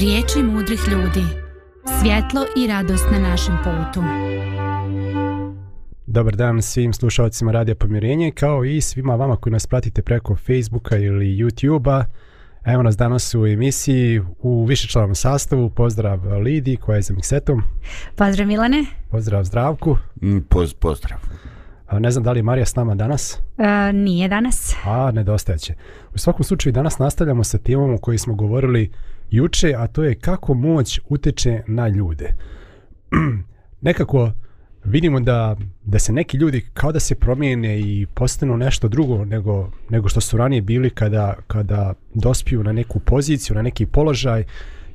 Riječi mudrih ljudi. Svjetlo i radost na našem putu. Dobar dan svim slušalcima Radija Pomirenje kao i svima vama koji nas pratite preko Facebooka ili YouTubea. Evo nas danas u emisiji u višečlanom sastavu. Pozdrav Lidi koja je za miksetom. Pozdrav Milane. Pozdrav Zdravku. Mm, poz, pozdrav. Ne znam da li je Marija s nama danas? E, nije danas. A, nedostajeće. U svakom slučaju danas nastavljamo sa timom u kojoj smo govorili uh, juče, a to je kako moć utječe na ljude. Nekako vidimo da, da se neki ljudi kao da se promijene i postanu nešto drugo nego, nego što su ranije bili kada, kada dospiju na neku poziciju, na neki položaj.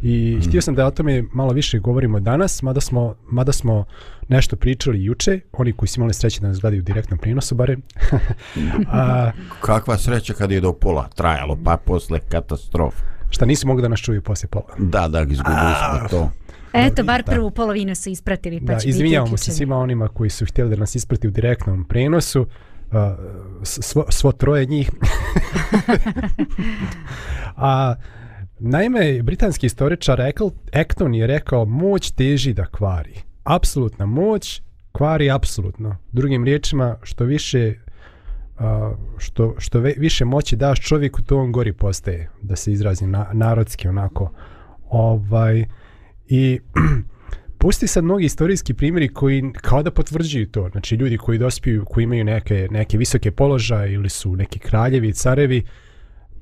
I mm. htio sam da o tome malo više govorimo danas, mada smo, mada smo nešto pričali juče, oni koji su imali sreće da nas gledaju u direktnom prinosu bare. A, Kakva sreća kad je do pola trajalo, pa posle katastrofa. Šta nisi mogli da nas čuju poslije pola? Da, da, izgubili smo ah. to. Eto, bar prvu polovinu su ispratili, pa da, će izvinjavamo biti uključeni. se svima onima koji su htjeli da nas isprati u direktnom prenosu. Uh, svo, svo troje njih. A, naime, britanski istoričar Ekton je rekao moć teži da kvari. Apsolutna moć kvari apsolutno. Drugim riječima, što više uh, što, što ve, više moći daš čovjeku, to on gori postaje, da se izrazi na, narodski onako. Ovaj, I pusti sad mnogi istorijski primjeri koji kao da potvrđuju to. Znači ljudi koji dospiju, koji imaju neke, neke visoke položaje ili su neki kraljevi, carevi,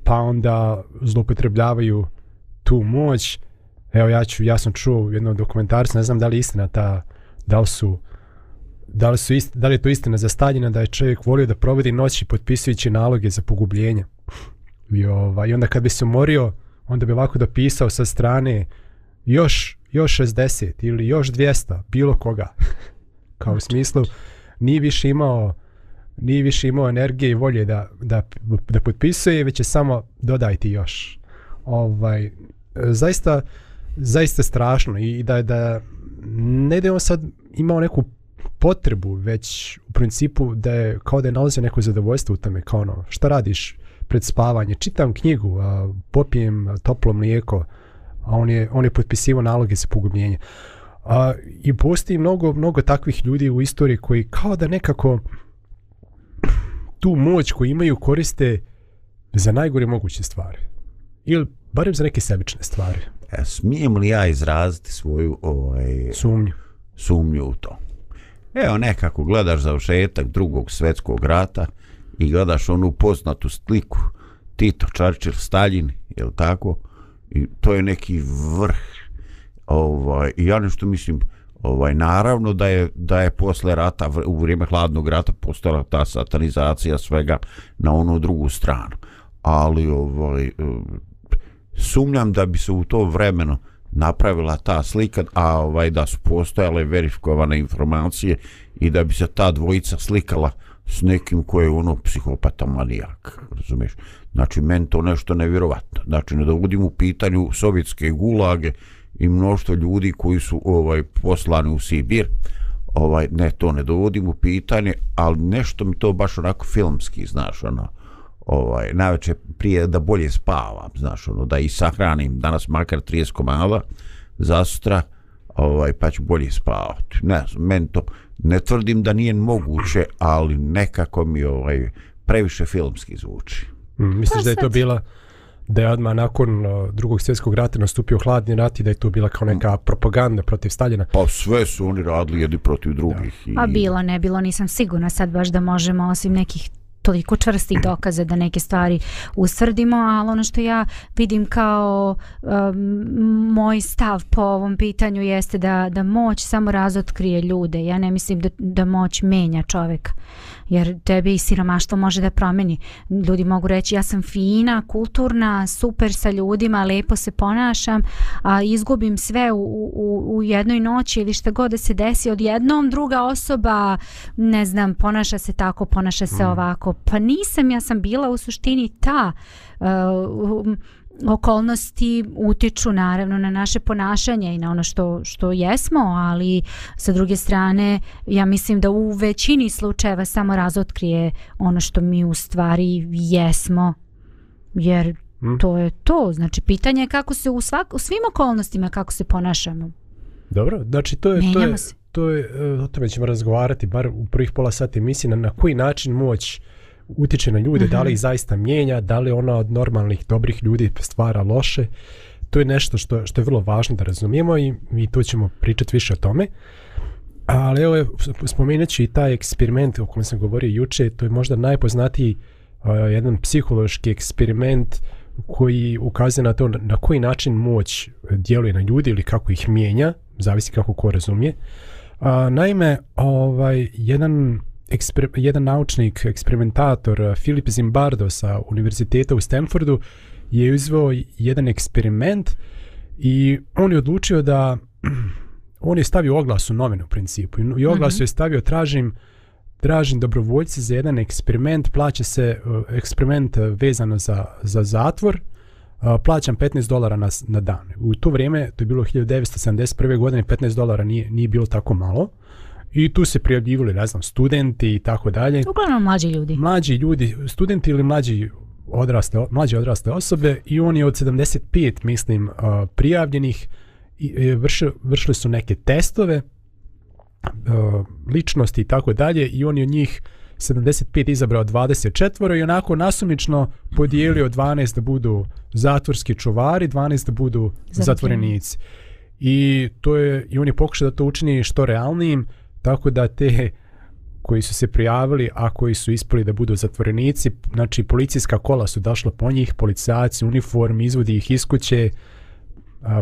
pa onda zlopotrebljavaju tu moć. Evo ja ću, ja sam čuo jednom dokumentarcu, ne znam da li je istina ta, da li su uh, da li, su ist, da li je to istina za Staljina da je čovjek volio da provodi noći potpisujući naloge za pogubljenje. I, ova, I onda kad bi se umorio, onda bi ovako dopisao sa strane još, još 60 ili još 200, bilo koga. Kao u smislu, nije više imao nije više imao energije i volje da, da, da potpisuje, već je samo dodajte još. Ovaj, zaista, zaista strašno i, i da da ne da on sad imao neku potrebu, već u principu da je kao da je nalazio neko zadovoljstvo u tome, kao ono, šta radiš pred spavanje, čitam knjigu, a, popijem toplo mlijeko, a on je, on je potpisivo naloge za pogubljenje. A, I postoji mnogo, mnogo takvih ljudi u istoriji koji kao da nekako tu moć koju imaju koriste za najgore moguće stvari. Ili barem za neke sebične stvari. E, smijem li ja izraziti svoju ovaj, sumnju. sumnju u to? Evo nekako gledaš završetak drugog svetskog rata i gledaš onu poznatu sliku Tito, Čarčil, Stalin, je tako? I to je neki vrh. Ovaj, I ja nešto mislim, ovaj naravno da je da je posle rata u vrijeme hladnog rata postala ta satanizacija svega na onu drugu stranu ali ovaj eh, sumnjam da bi se u to vremeno napravila ta slika, a ovaj da su postojale verifikovane informacije i da bi se ta dvojica slikala s nekim koji je ono psihopata manijak, razumiješ? Znači, meni to nešto nevjerovatno. Znači, ne dovodim u pitanju sovjetske gulage i mnoštvo ljudi koji su ovaj poslani u Sibir. Ovaj, ne, to ne dovodim u pitanje, ali nešto mi to baš onako filmski, znaš, ono, ovaj, najveće prije da bolje spavam, znaš, ono, da i sahranim danas makar 30 komada za sutra, ovaj, pa ću bolje spavati. Ne znam, meni to ne tvrdim da nije moguće, ali nekako mi ovaj, previše filmski zvuči. Mm, misliš pa da je to bila da je odmah nakon drugog svjetskog rata nastupio hladni rat i da je to bila kao mm. neka propaganda protiv Staljina. Pa sve su oni radili jedni protiv drugih. Da. I... A bilo, ne bilo, nisam sigurna sad baš da možemo osim nekih toliko čvrstih dokaza da neke stvari usvrdimo, ali ono što ja vidim kao um, moj stav po ovom pitanju jeste da, da moć samo razotkrije ljude. Ja ne mislim da, da moć menja čovjek jer tebe i siromaštvo može da promeni. Ljudi mogu reći ja sam fina, kulturna, super sa ljudima, lepo se ponašam, a izgubim sve u, u, u jednoj noći ili šta god da se desi, odjednom druga osoba, ne znam, ponaša se tako, ponaša se mm. ovako, pa nisam ja sam bila u suštini ta uh, um, okolnosti utiču naravno na naše ponašanje i na ono što što jesmo, ali sa druge strane ja mislim da u većini slučajeva samo razotkrije ono što mi u stvari jesmo. Jer hmm. to je to, znači pitanje je kako se u svak u svim okolnostima kako se ponašamo. Dobro, znači to je Menjamo to je se. to je e, o tome ćemo razgovarati bar u prvih pola sati mislim na koji način moć uh, utječe na ljude, mm -hmm. da li ih mhm. zaista mijenja, da li ona od normalnih dobrih ljudi stvara loše. To je nešto što, što je vrlo važno da razumijemo i mi tu ćemo pričati više o tome. Ali evo, spomenut ću i taj eksperiment o kojem sam govorio juče, to je možda najpoznatiji uh, jedan psihološki eksperiment koji ukazuje na to na koji način moć djeluje na ljudi ili kako ih mijenja, zavisi kako ko razumije. Uh, naime, ovaj jedan eksper, jedan naučnik, eksperimentator eh, Filip Zimbardo sa univerziteta u Stanfordu je izveo jedan eksperiment i on je odlučio da on je stavio oglas u novinu u principu i oglas mm -hmm. je stavio tražim tražim dobrovoljce za jedan eksperiment plaća se eh, eksperiment eh, vezano za, za zatvor plaćam 15 dolara na, na dan u to vrijeme, to je bilo 1971. godine 15 dolara nije, nije bilo tako malo mm I tu se prijavljivali, ne znam, studenti i tako dalje. Uglavnom mlađi ljudi. Mlađi ljudi, studenti ili mlađi odraste, mlađe odraste osobe i on je od 75, mislim, prijavljenih i e, vrš, vršili su neke testove ličnosti i tako dalje i on je od njih 75 izabrao 24 i onako nasumično podijelio 12 da budu zatvorski čuvari, 12 da budu zatvorenici. I to je i on je pokušao da to učini što realnijim. Tako da te koji su se prijavili, a koji su ispali da budu zatvorenici, znači policijska kola su došla po njih, policajci, uniform, izvodi ih iz kuće,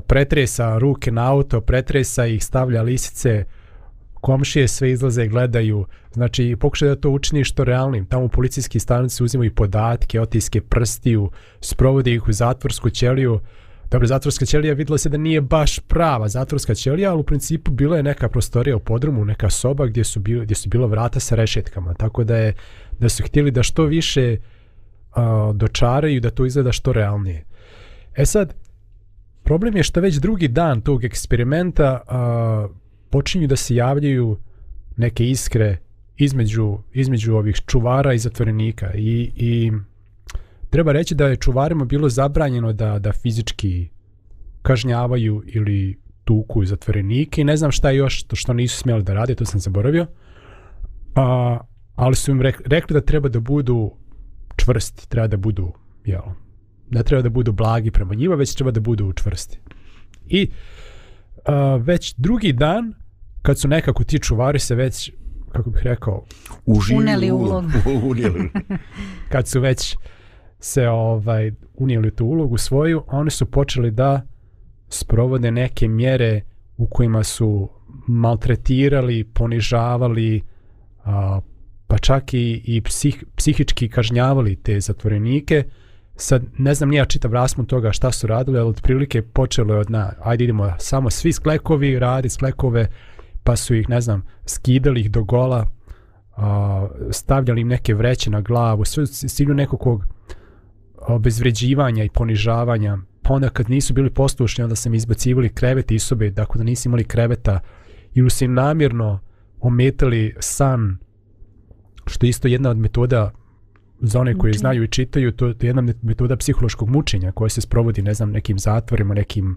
pretresa ruke na auto, pretresa ih, stavlja lisice, komšije sve izlaze, gledaju, znači pokušaju da to učini što realnim. Tamo u policijski stanici uzimaju podatke, otiske prstiju, sprovode ih u zatvorsku ćeliju, Dobro, zatvorska ćelija vidjela se da nije baš prava zatvorska ćelija, ali u principu bila je neka prostorija u podrumu, neka soba gdje su, bilo, gdje su bila vrata sa rešetkama. Tako da je da su htjeli da što više uh, dočaraju da to izgleda što realnije. E sad, problem je što već drugi dan tog eksperimenta uh, počinju da se javljaju neke iskre između, između ovih čuvara i zatvorenika i, i treba reći da je čuvarima bilo zabranjeno da, da fizički kažnjavaju ili tuku zatvorenike i ne znam šta je još to što nisu smjeli da rade, to sam zaboravio. A, ali su im rekli da treba da budu čvrsti, treba da budu, jel, ne treba da budu blagi prema njima, već treba da budu čvrsti. I a, već drugi dan, kad su nekako ti čuvari se već, kako bih rekao, uživili ulog. kad su već se ovaj unijeli tu ulogu svoju, oni su počeli da sprovode neke mjere u kojima su maltretirali, ponižavali, a, pa čak i, i psih, psihički kažnjavali te zatvorenike. Sad, ne znam, nija čitav rasmon toga šta su radili, ali otprilike počelo je od na, ajde idemo, samo svi sklekovi, radi sklekove, pa su ih, ne znam, skidali ih do gola, a, stavljali im neke vreće na glavu, sve u neko nekog kog, obezvređivanja i ponižavanja, pa onda kad nisu bili poslušni, onda sam izbacivali krevet iz sobe, tako da nisi imali kreveta, ili su im namjerno ometali san, što je isto jedna od metoda za one koji znaju i čitaju, to je jedna metoda psihološkog mučenja koja se sprovodi, ne znam, nekim zatvorima, nekim,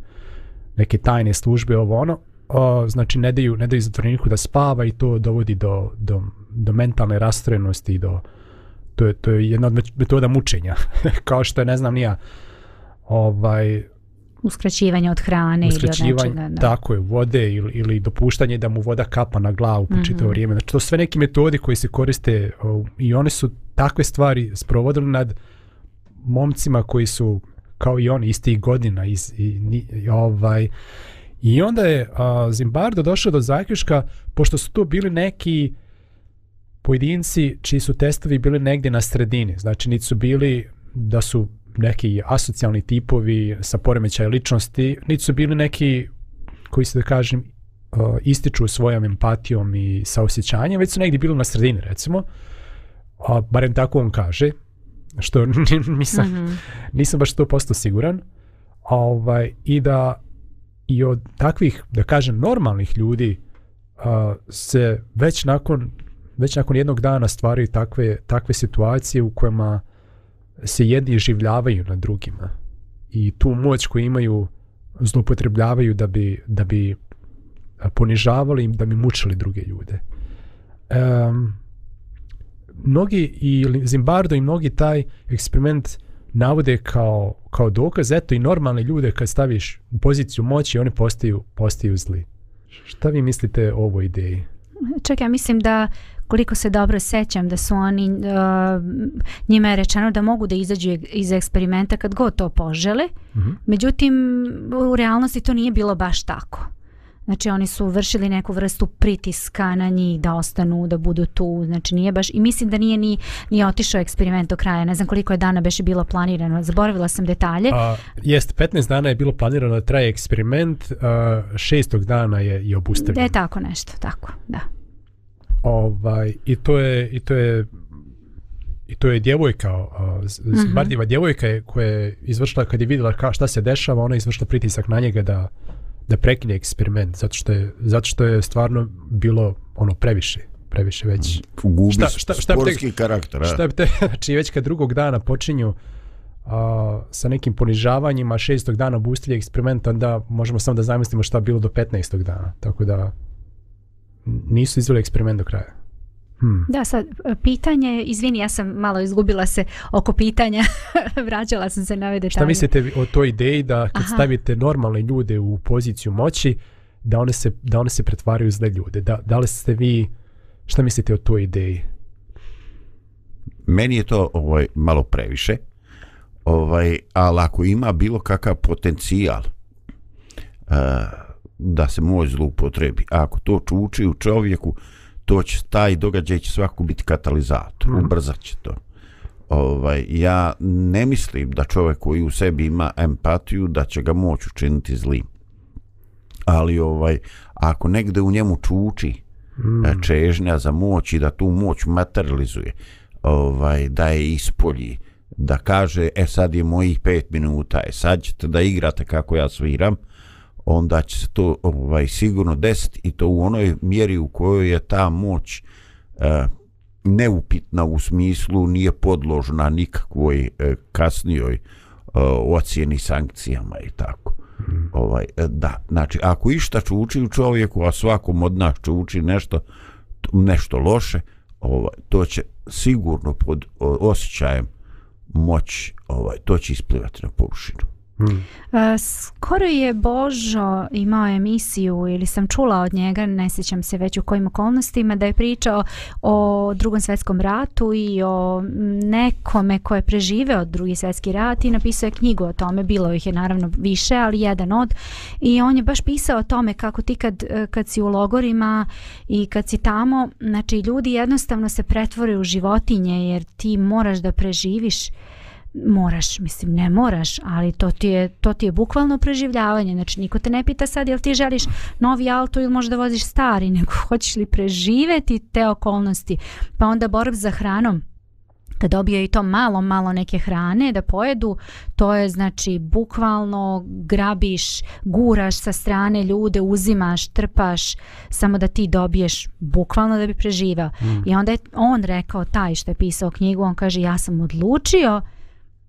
neke tajne službe, ovo ono. O, znači, ne daju, ne daju zatvoreniku da spava i to dovodi do, do, do mentalne rastrojenosti i do uh, to je, to je jedna od metoda mučenja, kao što je, ne znam, nija, ovaj... Uskraćivanje od hrane uskraćivanje, ili od nečega. Da. Tako je, vode ili, ili dopuštanje da mu voda kapa na glavu po čito mm -hmm. vrijeme. Znači, to sve neke metode koje se koriste i one su takve stvari sprovodili nad momcima koji su kao i oni istih godina iz, i, i, ovaj, I onda je uh, Zimbardo došao do zaključka, pošto su to bili neki uh, pojedinci čiji su testovi bili negdje na sredini, znači niti su bili da su neki asocijalni tipovi sa poremećaj ličnosti, niti su bili neki koji se da kažem e, ističu svojom empatijom i saosjećanjem, već su negdje bili na sredini recimo, a, barem tako on kaže, što nisam, mm -hmm. nisam baš to posto siguran, a, ovaj, i da i od takvih, da kažem, normalnih ljudi a, se već nakon već nakon jednog dana stvaraju takve, takve situacije u kojima se jedni življavaju na drugima i tu moć koju imaju zlopotrebljavaju da bi, da bi ponižavali im, da bi mučili druge ljude. Um, mnogi i Zimbardo i mnogi taj eksperiment navode kao, kao dokaz, eto i normalne ljude kad staviš u poziciju moći, oni postaju, postaju zli. Šta vi mislite o ovoj ideji? Čak ja mislim da uh, koliko se dobro sećam da su oni uh, njima je rečeno da mogu da izađu iz eksperimenta kad god to požele. Mm -hmm. Međutim, u realnosti to nije bilo baš tako. Znači oni su vršili neku vrstu pritiska na njih da ostanu, da budu tu. Znači nije baš, i mislim da nije ni, ni otišao eksperiment do kraja. Ne znam koliko je dana beše bilo planirano. Zaboravila sam detalje. A, jest, 15 dana je bilo planirano da traje eksperiment. A, šestog dana je, je obustavljeno. Da je tako nešto, tako, da ovaj i to je i to je i to je djevojka uh, mhm. Bardiva djevojka je koja je izvršila kad je vidjela ka, šta se dešava ona je izvršila pritisak na njega da da prekine eksperiment zato što je zato što je stvarno bilo ono previše previše već mhm. Gubi šta šta šta šta sportski te, karakter šta te, znači već kad drugog dana počinju uh, sa nekim ponižavanjima šestog dana obustili eksperiment onda možemo samo da zamislimo šta bilo do 15. dana tako da nisu izveli eksperiment do kraja. Hmm. Da, sad, pitanje, izvini, ja sam malo izgubila se oko pitanja, vraćala sam se na ove detalje. Šta mislite o toj ideji da kad Aha. stavite normalne ljude u poziciju moći, da one se, da one se pretvaraju zle ljude? Da, da li ste vi, šta mislite o toj ideji? Meni je to ovaj, malo previše, ovaj, ali ako ima bilo kakav potencijal, uh, da se moć zloupotrebi. Ako to čuči u čovjeku, to će, taj događaj će svako biti katalizator, mm. ubrzat će to. Ovaj, ja ne mislim da čovjek koji u sebi ima empatiju, da će ga moć učiniti zlim. Ali ovaj, ako negde u njemu čuči mm. čežnja za moć i da tu moć materializuje, ovaj, da je ispolji, da kaže, e sad je mojih pet minuta, e sad ćete da igrate kako ja sviram, mm onda će se to ovaj, sigurno desiti i to u onoj mjeri u kojoj je ta moć e, neupitna u smislu nije podložna nikakvoj e, kasnijoj e, ocjeni sankcijama i tako. Mm. Ovaj, e, da, znači ako išta čuči u čovjeku, a svakom od nas čuči nešto, nešto loše, ovaj, to će sigurno pod o, osjećajem moć, ovaj, to će isplivati na površinu. Hmm. E, skoro je Božo imao emisiju ili sam čula od njega, ne sjećam se već u kojim okolnostima, da je pričao o drugom svjetskom ratu i o nekome ko je preživeo drugi svjetski rat i napisao je knjigu o tome, bilo ih je naravno više, ali jedan od. I on je baš pisao o tome kako ti kad, e, kad si u logorima i kad si tamo, znači ljudi jednostavno se pretvore u životinje jer ti moraš da preživiš moraš, mislim, ne moraš, ali to ti je, to ti je bukvalno preživljavanje. Znači, niko te ne pita sad, jel ti želiš novi auto ili možda voziš stari, nego hoćeš li preživeti te okolnosti. Pa onda borb za hranom, kad dobije i to malo, malo neke hrane da pojedu, to je znači bukvalno grabiš, guraš sa strane ljude, uzimaš, trpaš, samo da ti dobiješ bukvalno da bi preživao. Mm. I onda je on rekao, taj što je pisao knjigu, on kaže, ja sam odlučio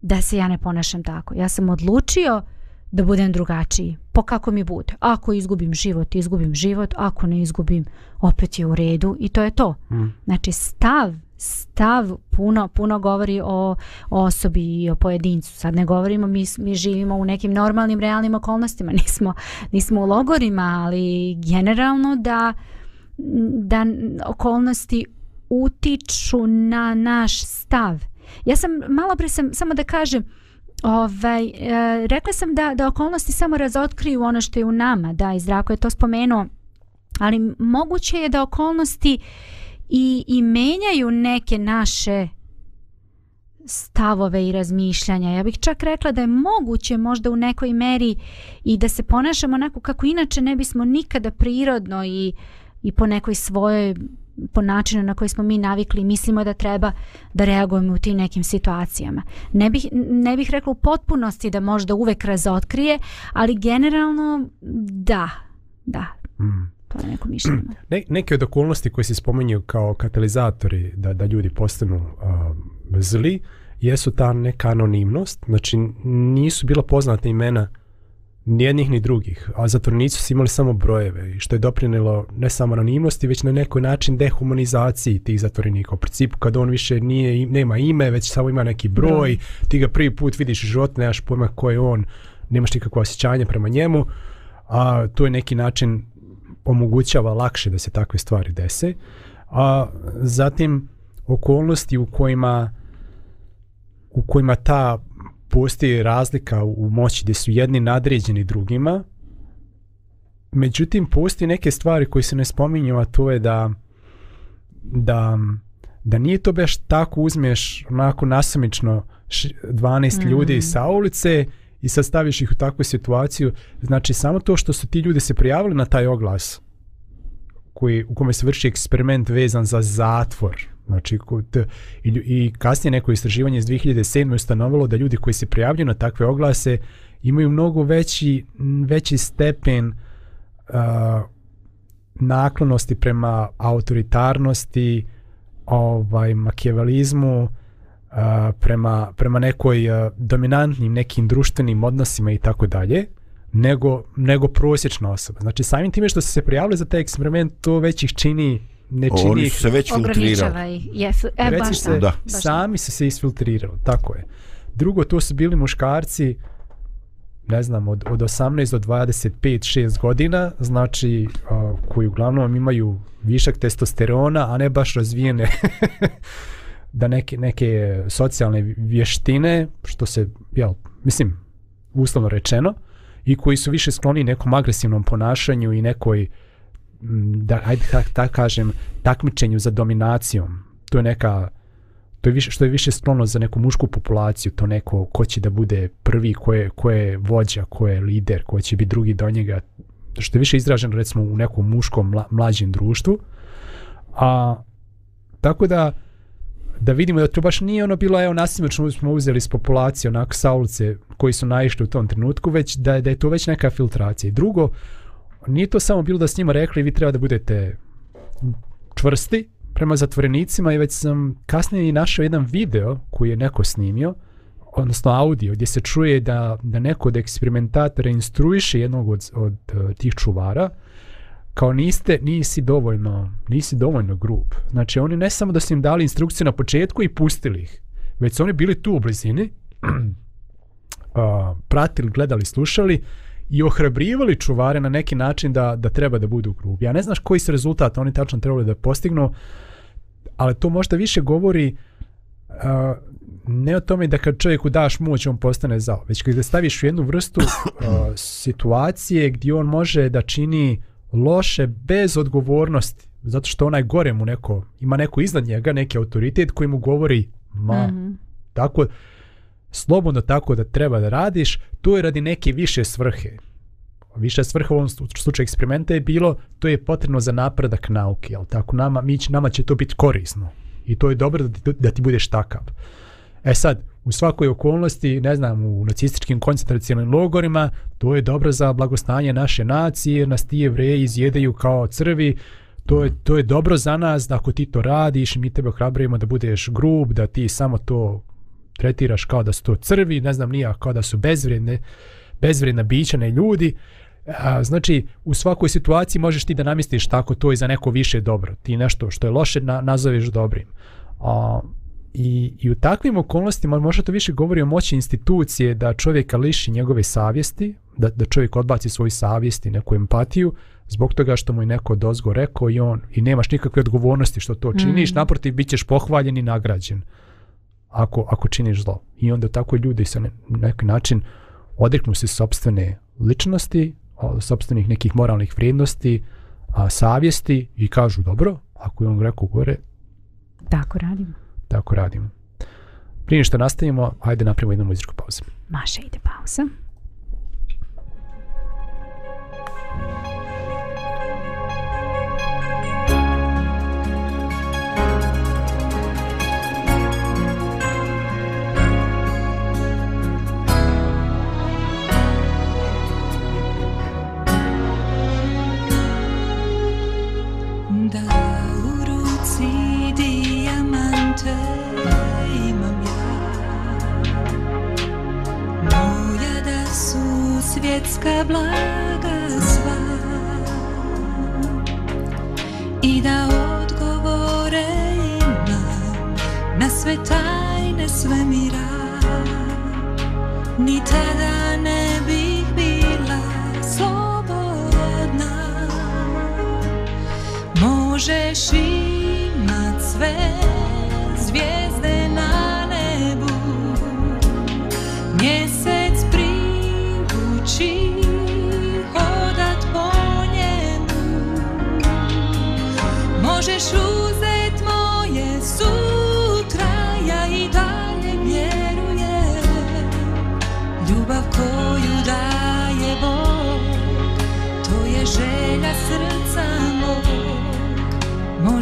da se ja ne ponašam tako. Ja sam odlučio da budem drugačiji, po kako mi bude. Ako izgubim život, izgubim život, ako ne izgubim, opet je u redu i to je to. Mm. Znači stav, stav puno, puno govori o osobi i o pojedincu. Sad ne govorimo, mi, mi živimo u nekim normalnim, realnim okolnostima, nismo, nismo u logorima, ali generalno da, da okolnosti utiču na naš stav. Ja sam malo pre sam, samo da kažem, ovaj, e, rekla sam da, da okolnosti samo razotkriju ono što je u nama, da i Zdravko je to spomenuo, ali moguće je da okolnosti i, i menjaju neke naše stavove i razmišljanja. Ja bih čak rekla da je moguće možda u nekoj meri i da se ponašamo onako kako inače ne bismo nikada prirodno i, i po nekoj svojoj po načinu na koji smo mi navikli i mislimo da treba da reagujemo u tim nekim situacijama. Ne bih, ne bih rekla u potpunosti da možda uvek razotkrije, ali generalno da, da. Mm. To je neko mišljenje. Ne, neke od okolnosti koje se spomenju kao katalizatori da, da ljudi postanu uh, zli, jesu ta neka anonimnost, znači nisu bila poznata imena nijednih ni drugih, a zatvorenici su imali samo brojeve, što je doprinjelo ne samo anonimnosti, već na neki način dehumanizaciji tih zatvorenika. U principu, kad on više nije, nema ime, već samo ima neki broj, ti ga prvi put vidiš život, nemaš pojma ko je on, nemaš nikakve osjećanje prema njemu, a to je neki način omogućava lakše da se takve stvari dese. A zatim, okolnosti u kojima u kojima ta postoji razlika u moći gdje su jedni nadređeni drugima. Međutim, postoji neke stvari koje se ne spominju, a to je da, da, da nije to baš tako uzmeš onako nasamično 12 mm. ljudi sa ulice i sad staviš ih u takvu situaciju. Znači, samo to što su ti ljudi se prijavili na taj oglas koji, u kome se vrši eksperiment vezan za zatvor. Znači, kod, i, i kasnije neko istraživanje iz 2007. ustanovalo da ljudi koji se prijavljaju na takve oglase imaju mnogo veći, veći stepen uh, naklonosti prema autoritarnosti, ovaj makijevalizmu, uh, prema, prema nekoj uh, dominantnim nekim društvenim odnosima i tako dalje nego, nego prosječna osoba. Znači, samim time što se prijavili za taj eksperiment, to već ih čini ne čini Oni su se već filtrirali. Jesu, e, Reci baš se, da. sami su se isfiltrirali, tako je. Drugo, to su bili muškarci, ne znam, od, od 18 do 25, 6 godina, znači, a, koji uglavnom imaju višak testosterona, a ne baš razvijene da neke, neke socijalne vještine, što se, jel, mislim, uslovno rečeno, i koji su više skloni nekom agresivnom ponašanju i nekoj uh, da ajde tak, tak kažem takmičenju za dominacijom to je neka to je više što je više sklono za neku mušku populaciju to neko ko će da bude prvi ko je, ko je vođa ko je lider ko će biti drugi do njega što je više izraženo recimo u nekom muškom mla, mlađem društvu a tako da da vidimo da to baš nije ono bilo evo nasimačno smo uzeli s populacije onako saulce koji su naišli u tom trenutku već da, da je to već neka filtracija i drugo nije to samo bilo da s njima rekli vi treba da budete čvrsti prema zatvorenicima i već sam kasnije i našao jedan video koji je neko snimio, odnosno audio, gdje se čuje da, da neko od eksperimentatora instruiše jednog od, od e, tih čuvara, kao niste, nisi dovoljno, nisi dovoljno grup. Znači oni ne samo da su im dali instrukcije na početku i pustili ih, već su oni bili tu u blizini, uh, pratili, gledali, slušali, uh, i ohrabrivali čuvare na neki način da, da treba da budu u grubi. Ja ne znaš koji su rezultat oni tačno trebali da postignu, ali to možda više govori uh, ne o tome da kad čovjeku daš moć on postane zao, već kada staviš u jednu vrstu uh, situacije gdje on može da čini loše bez odgovornosti, zato što onaj gore mu neko, ima neko iznad njega, neki autoritet koji mu govori ma, mm -hmm. tako, dakle, slobodno tako da treba da radiš, to je radi neke više svrhe. Više svrha u ovom slučaju eksperimenta je bilo, to je potrebno za napredak nauke, jel tako, nama, mi, nama će to biti korisno. I to je dobro da ti, da ti budeš takav. E sad, u svakoj okolnosti, ne znam, u nacističkim koncentracijalnim logorima, to je dobro za blagostanje naše nacije, nas ti jevreje izjedeju kao crvi, to je, to je dobro za nas da ako ti to radiš, mi tebe ohrabrujemo da budeš grub, da ti samo to tretiraš kao da su to crvi, ne znam nija, kao da su bezvredne, bezvredna bićane ljudi. A, znači, u svakoj situaciji možeš ti da namistiš tako to i za neko više dobro. Ti nešto što je loše na, nazoveš dobrim. A, i, I u takvim okolnostima možda to više govori o moći institucije da čovjeka liši njegove savjesti, da, da čovjek odbaci svoju savjest i neku empatiju, zbog toga što mu je neko dozgo rekao i on i nemaš nikakve odgovornosti što to činiš, mm. naprotiv bit ćeš pohvaljen i nagrađen. Uh, ako, ako činiš zlo. I onda tako ljudi se na neki način odreknu se sobstvene ličnosti, sobstvenih nekih moralnih vrijednosti, a, savjesti i kažu dobro, ako je on rekao gore. Tako radimo. Tako radimo. Prije što nastavimo, hajde napravimo jednu muzičku pauzu. Maša ide pauza. Maša ide pauza. svjetska blaga sva I da odgovore ima na sve tajne svemira Ni tada ne bih bila slobodna Možeš imat sve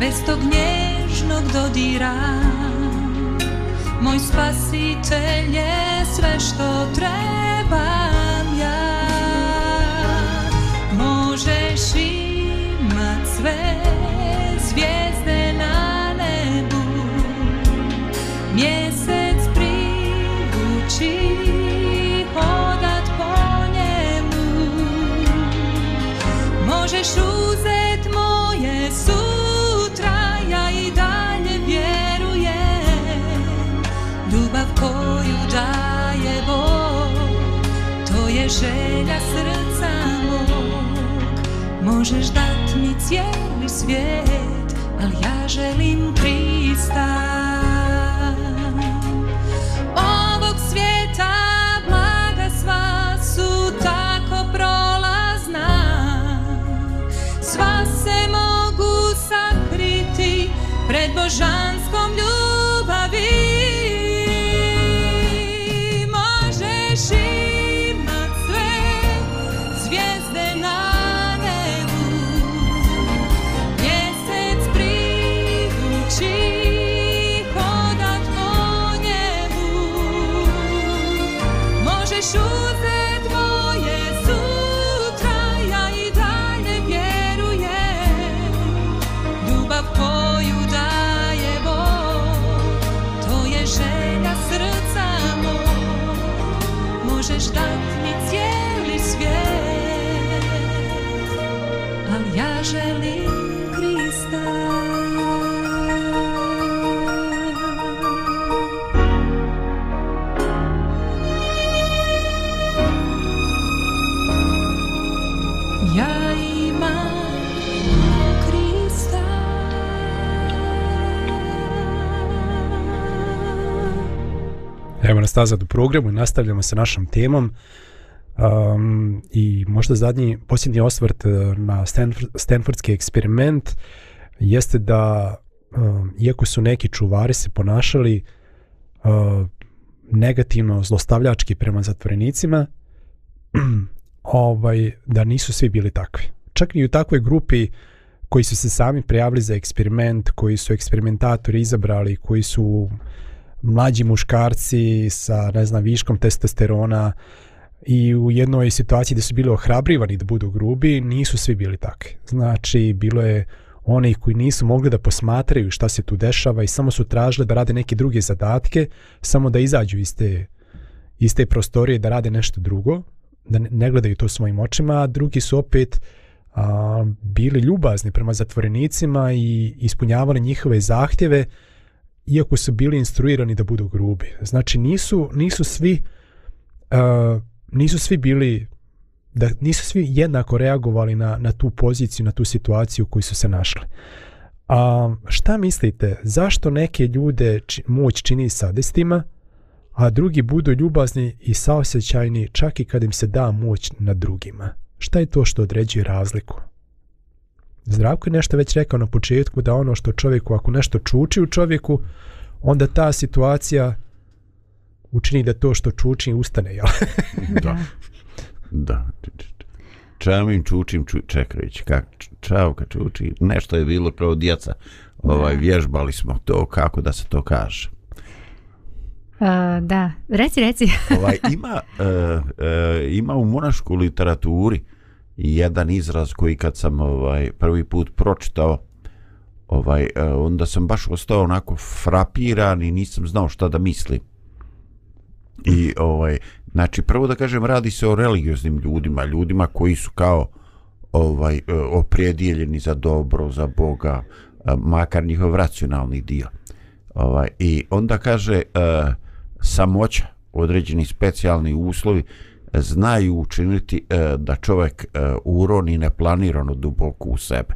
bez tog nježnog dodira Moj spasitelj je sve što trebam ja Možeš i želja srca mog Možeš dat mi cijeli svijet Al ja želim pristati vas nazad u programu i nastavljamo sa našom temom. Um, I možda zadnji, posljednji osvrt e, na Stanford, Stanfordski eksperiment jeste da um, iako su neki čuvari se ponašali uh, negativno zlostavljački prema zatvorenicima, ovaj, da nisu svi bili takvi. Čak i u takvoj grupi koji su se sami prijavili za eksperiment, koji su eksperimentatori izabrali, koji su uh, mlađi muškarci sa ne znam viškom testosterona i u jednoj situaciji gdje su bili ohrabrivani da budu grubi, nisu svi bili takvi. Znači, bilo je oni koji nisu mogli da posmatraju šta se tu dešava i samo su tražili da rade neke druge zadatke, samo da izađu iz te, iz te prostorije da rade nešto drugo, da ne gledaju to svojim očima, a drugi su opet a, bili ljubazni prema zatvorenicima i ispunjavali njihove zahtjeve, iako su bili instruirani da budu grubi. Znači nisu nisu svi uh, nisu svi bili da nisu svi jednako reagovali na, na tu poziciju, na tu situaciju u kojoj su se našli. A šta mislite, zašto neke ljude či, moć čini sadistima, a drugi budu ljubazni i saosećajni čak i kad im se da moć na drugima? Šta je to što određuje razliku? Zdravko je nešto već rekao na početku da ono što čovjeku, ako nešto čuči u čovjeku, onda ta situacija učini da to što čuči ustane, jel? da. Da. Čavim čučim ču, čekajući, kak, čavka čuči, nešto je bilo kao djeca, ovaj, vježbali smo to, kako da se to kaže. Uh, da, reci, reci. ovaj, ima, uh, uh, ima u monašku literaturi uh, jedan izraz koji kad sam ovaj prvi put pročitao ovaj e, onda sam baš ostao onako frapiran i nisam znao šta da mislim. I ovaj znači prvo da kažem radi se o religioznim ljudima, ljudima koji su kao ovaj e, opredijeljeni za dobro, za Boga, e, makar njihov racionalni dio. Ovaj i onda kaže eh, samoća, određeni specijalni uslovi, eh, znaju učiniti e, da čovjek e, uroni neplanirano duboko u sebe.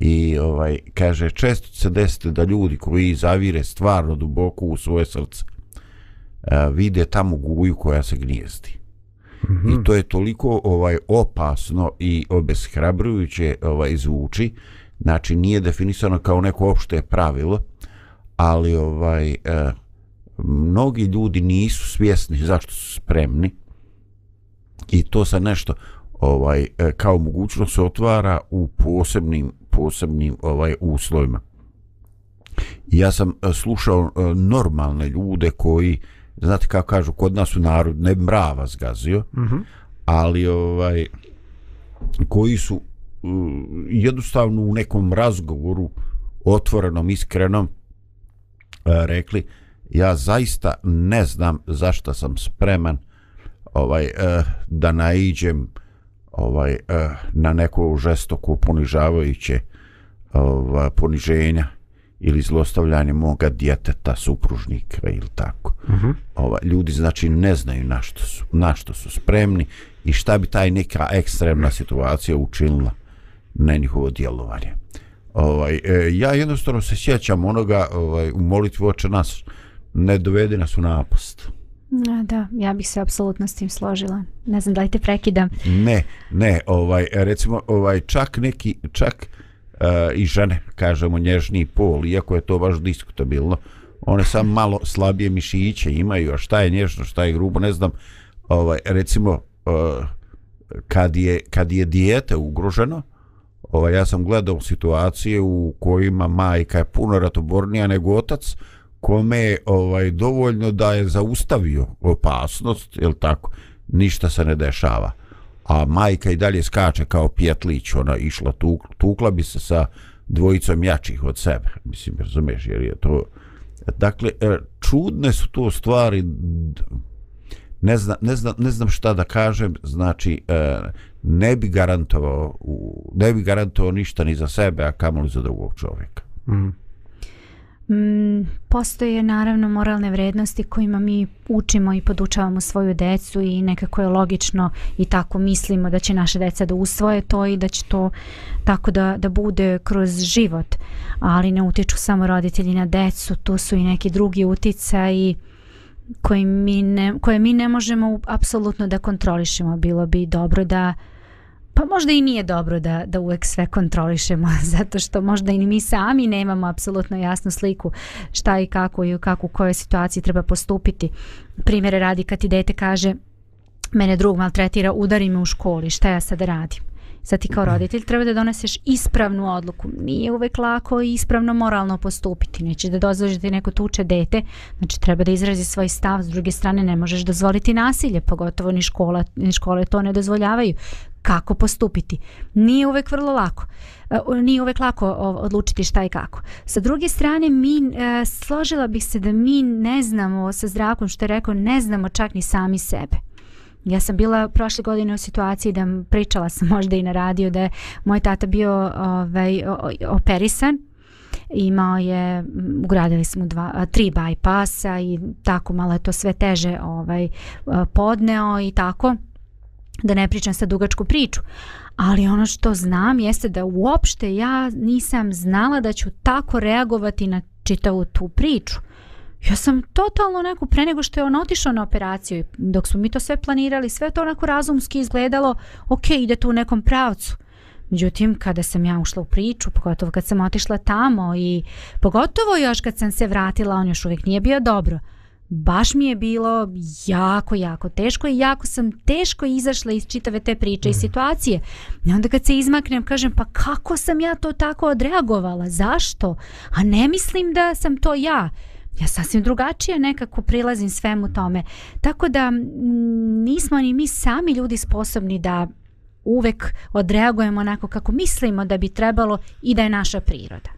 I ovaj kaže često se desite da ljudi koji zavire stvarno duboko u svoje srce e, vide tamo guju koja se gnijezdi. Mm -hmm. I to je toliko ovaj opasno i obeshrabrujuće ovaj zvuči. Znači nije definisano kao neko opšte pravilo, ali ovaj eh, mnogi ljudi nisu svjesni zašto su spremni. Eh, i to se nešto ovaj e, kao mogućnost otvara u posebnim posebnim ovaj uslovima. Ja sam e, slušao e, normalne ljude koji znate kako kažu kod nas u narod ne mrava zgazio. Mm -hmm. Ali ovaj koji su jednostavno u nekom razgovoru otvorenom, iskrenom rekli ja zaista ne znam zašto sam spreman uh, ovaj uh, da naiđem ovaj uh, na neko žestoko ponižavajuće ovaj uh, poniženja ili zlostavljanje moga djeteta supružnika ili tako. Uh mhm. -huh. ovaj, ljudi znači ne znaju na što su, na što su spremni i šta bi taj neka ekstremna situacija učinila na njihovo djelovanje. Ovaj, e, ja jednostavno se sjećam onoga ovaj, u molitvu oče nas ne dovedi nas u napast. Uh -huh. Da, ja bih se apsolutno s tim složila. Ne znam da li te prekidam. Ne, ne, ovaj, recimo ovaj, čak neki, čak uh, i žene, kažemo nježni pol, iako je to baš diskutabilno, one samo malo slabije mišiće imaju, a šta je nježno, šta je grubo, ne znam. Ovaj, recimo, uh, kad, je, kad je dijete ugroženo, ovaj, ja sam gledao situacije u kojima majka je puno ratobornija nego otac, kome je ovaj, dovoljno da je zaustavio opasnost, je tako, ništa se ne dešava. A majka i dalje skače kao pjetlić, ona išla tuk, tukla bi se sa dvojicom jačih od sebe. Mislim, razumeš, jer je to... Dakle, e, čudne su to stvari, ne, zna, ne, zna, ne znam šta da kažem, znači, e, ne bi garantovao, ne bi garantovao ništa ni za sebe, a kamoli za drugog čovjeka. Mhm. Mm, postoje naravno moralne vrednosti kojima mi učimo i podučavamo svoju decu i nekako je logično i tako mislimo da će naše deca da usvoje to i da će to tako da, da bude kroz život ali ne utiču samo roditelji na decu tu su i neki drugi utica i koje mi ne, koje mi ne možemo apsolutno da kontrolišemo bilo bi dobro da Pa možda i nije dobro da, da uvek sve kontrolišemo, zato što možda i mi sami nemamo apsolutno jasnu sliku šta i kako i kako u kojoj situaciji treba postupiti. Primjere radi kad ti dete kaže mene drug maltretira, udari me u školi, šta ja sad radim? Sad ti kao mhm. roditelj treba da doneseš ispravnu odluku. Nije uvek lako i ispravno moralno postupiti. Neće da dozvoliš da ti neko tuče dete. Znači treba da izrazi svoj stav. S druge strane ne možeš dozvoliti nasilje. Pogotovo ni, škola, ni škole to ne dozvoljavaju kako postupiti. Nije uvek vrlo lako. E, nije uvek lako odlučiti šta i kako. Sa druge strane, mi, e, složila bih se da mi ne znamo sa zdravkom što je rekao, ne znamo čak ni sami sebe. Ja sam bila prošle godine u situaciji da pričala sam možda i na radio da je moj tata bio ovaj, operisan imao je, ugradili smo dva, tri bypassa i tako malo je to sve teže ovaj, e, podneo i tako da ne pričam sa dugačku priču. Ali ono što znam jeste da uopšte ja nisam znala da ću tako reagovati na čitavu tu priču. Ja sam totalno neku pre nego što je on otišao na operaciju dok smo mi to sve planirali, sve to onako razumski izgledalo, ok, ide to u nekom pravcu. Međutim, kada sam ja ušla u priču, pogotovo kad sam otišla tamo i pogotovo još kad sam se vratila, on još uvijek nije bio dobro baš mi je bilo jako, jako teško i jako sam teško izašla iz čitave te priče mm. i mhm. situacije. I onda kad se izmaknem kažem pa kako sam ja to tako odreagovala, zašto? A ne mislim da sam to ja. Ja sasvim drugačije nekako prilazim svemu tome. Tako da nismo ni mi sami ljudi sposobni da uvek odreagujemo onako kako mislimo da bi trebalo i da je naša priroda.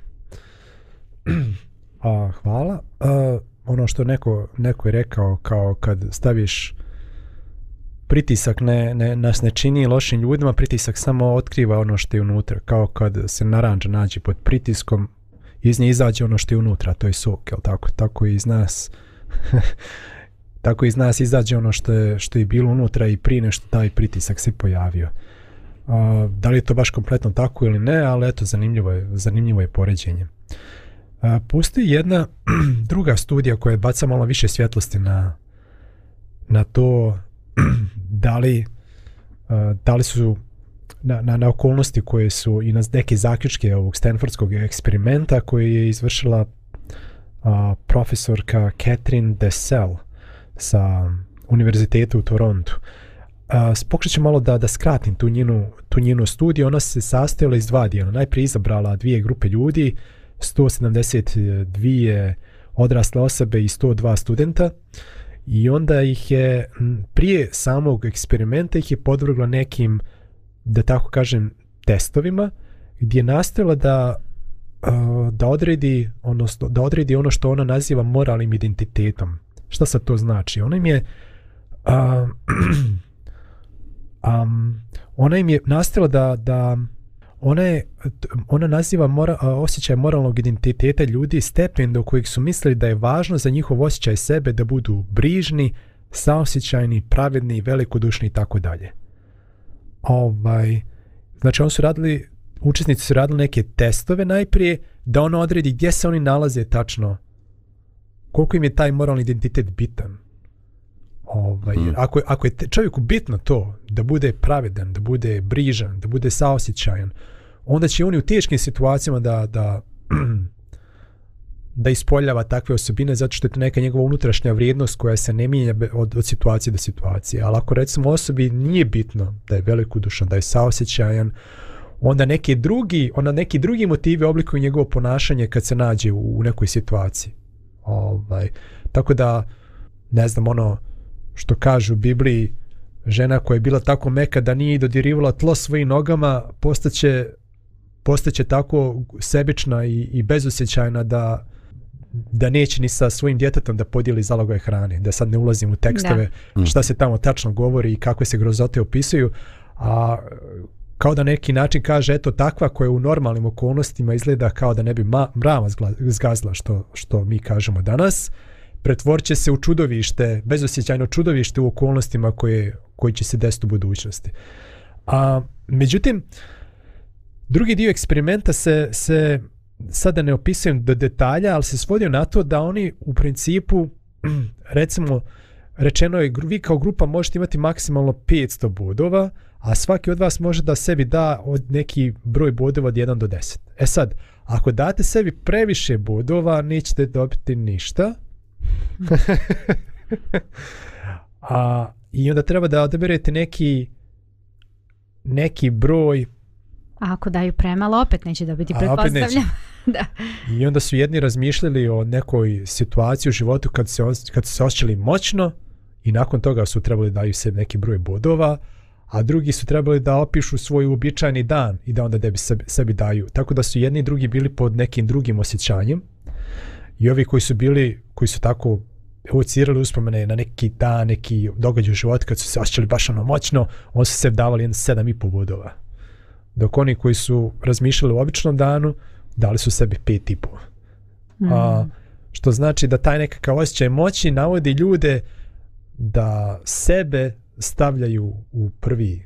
A, hvala. Uh ono što neko, neko je rekao kao kad staviš pritisak ne, ne, nas ne čini lošim ljudima, pritisak samo otkriva ono što je unutra, kao kad se naranđa nađe pod pritiskom, iz nje izađe ono što je unutra, to je sok, jel tako? Tako je iz nas, tako iz nas izađe ono što je, što je bilo unutra i prije nešto taj pritisak se pojavio. A, da li je to baš kompletno tako ili ne, ali eto, zanimljivo je, zanimljivo je poređenje. A, Postoji jedna druga studija koja baca malo više svjetlosti na, na to da li, da li su na, na, na okolnosti koje su i na neke zaključke ovog Stanfordskog eksperimenta koji je izvršila a, profesorka Catherine Dessel sa Univerzitetu u Torontu. Pokušat ću malo da, da skratim tu njenu, tu njenu studiju. Ona se sastojala iz dva dijela. Najprije izabrala dvije grupe ljudi 172 odrasle osobe i 102 studenta i onda ih je prije samog eksperimenta ih je podvrgla nekim da tako kažem testovima gdje je nastavila da da odredi, odnosno, da odredi ono što ona naziva moralnim identitetom. Šta sad to znači? Ona im je a, um, ona im je nastavila da, da ona, je, ona naziva mora, osjećaj moralnog identiteta ljudi stepen do kojeg su mislili da je važno za njihov osjećaj sebe da budu brižni, saosjećajni, pravedni, velikodušni i tako dalje. Ovaj, znači on su radili, učesnici su radili neke testove najprije da ono odredi gdje se oni nalaze tačno, koliko im je taj moralni identitet bitan. Ovaj, mm. ako, ako je čovjeku bitno to da bude pravedan, da bude brižan, da bude saosjećajan, onda će oni u teškim situacijama da, da, da ispoljava takve osobine zato što je to neka njegova unutrašnja vrijednost koja se ne mijenja od, od situacije do situacije. Ali ako recimo osobi nije bitno da je velikodušan, da je saosećajan, onda neki drugi, onda neki drugi motivi oblikuju njegovo ponašanje kad se nađe u, u nekoj situaciji. Ovaj. Tako da, ne znam, ono što kaže u Bibliji, žena koja je bila tako meka da nije dodirivala tlo svojim nogama, postaće postaće tako sebična i, i bezosjećajna da da neće ni sa svojim djetetom da podijeli zalogove hrane, da sad ne ulazim u tekstove da. Mm. šta se tamo tačno govori i kako se grozote opisuju, a kao da neki način kaže eto takva koja u normalnim okolnostima izgleda kao da ne bi ma, mrama zgazila što, što mi kažemo danas, pretvorće se u čudovište, bezosjećajno čudovište u okolnostima koje, koji će se desiti u budućnosti. A, međutim, uh, Drugi dio eksperimenta se, se sada ne opisujem do detalja, ali se svodio na to da oni u principu, recimo, rečeno je, vi kao grupa možete imati maksimalno 500 bodova, a svaki od vas može da sebi da od neki broj bodova od 1 do 10. E sad, ako date sebi previše bodova, nećete dobiti ništa. a, I onda treba da odaberete neki, neki broj a ako daju premalo, opet neće dobiti, a, opet neće. da. I onda su jedni razmišljali o nekoj situaciji u životu kad se, kad se osjećali moćno i nakon toga su trebali daju se neki broj bodova, a drugi su trebali da opišu svoj uobičajni dan i da onda debi sebi, sebi daju. Tako da su jedni i drugi bili pod nekim drugim osjećanjem i ovi koji su bili, koji su tako evocirali uspomene na neki dan, neki događaj u životu kad su se osjećali baš ono moćno, on su se davali jedan sedam i pol bodova dok oni koji su razmišljali u običnom danu dali su sebi pet i po. Mm. A, što znači da taj nekakav osjećaj moći navodi ljude da sebe stavljaju u prvi,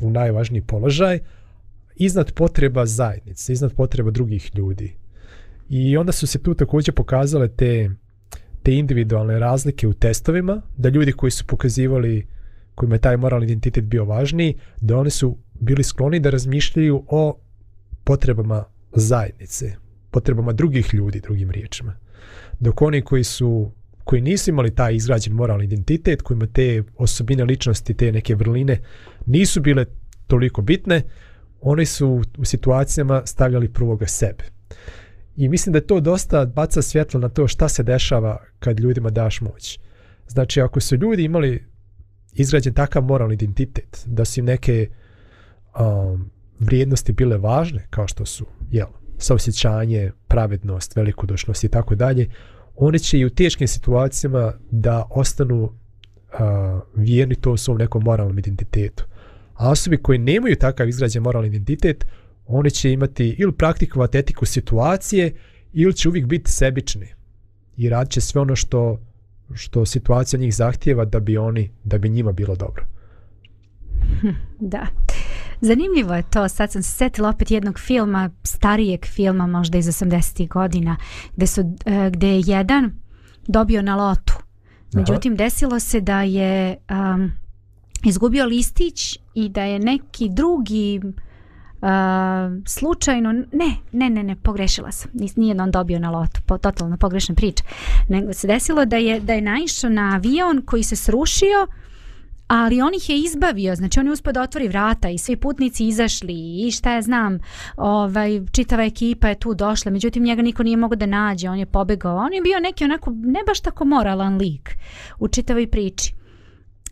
u najvažniji položaj, iznad potreba zajednice, iznad potreba drugih ljudi. I onda su se tu također pokazale te, te individualne razlike u testovima, da ljudi koji su pokazivali kojima je taj moralni identitet bio važniji, da oni su bili skloni da razmišljaju o potrebama zajednice, potrebama drugih ljudi, drugim riječima. Dok oni koji su koji nisu imali taj izgrađen moralni identitet, kojima te osobine ličnosti, te neke vrline nisu bile toliko bitne, oni su u situacijama stavljali prvoga sebe. I mislim da to dosta baca svjetlo na to šta se dešava kad ljudima daš moć. Znači, ako su ljudi imali izgrađen takav moralni identitet, da su im neke uh, um, vrijednosti bile važne, kao što su jel, saosjećanje, pravednost, velikodošnost i tako dalje, oni će i u teškim situacijama da ostanu uh, vjerni tom svom nekom moralnom identitetu. A osobi koji nemaju takav izgrađen moralni identitet, oni će imati ili praktikovati etiku situacije ili će uvijek biti sebični i radit će sve ono što, što situacija njih zahtjeva da bi oni, da bi njima bilo dobro. Da. Zanimljivo je to, sad sam se setila opet jednog filma, starijeg filma možda iz 80-ih godina, gde, su, e, gde je jedan dobio na lotu. Međutim, Aha. desilo se da je um, izgubio listić i da je neki drugi Uh, slučajno, ne, ne, ne, ne, pogrešila sam, Nis, nije on dobio na lotu, po, totalno pogrešna priča, nego se desilo da je, da je naišao na avion koji se srušio uh, ali on ih je izbavio, znači on je uspio da otvori vrata i svi putnici izašli i šta ja znam, ovaj, čitava ekipa je tu došla, međutim njega niko nije mogo da nađe, on je pobegao, on je bio neki onako ne baš tako moralan lik u čitavoj priči.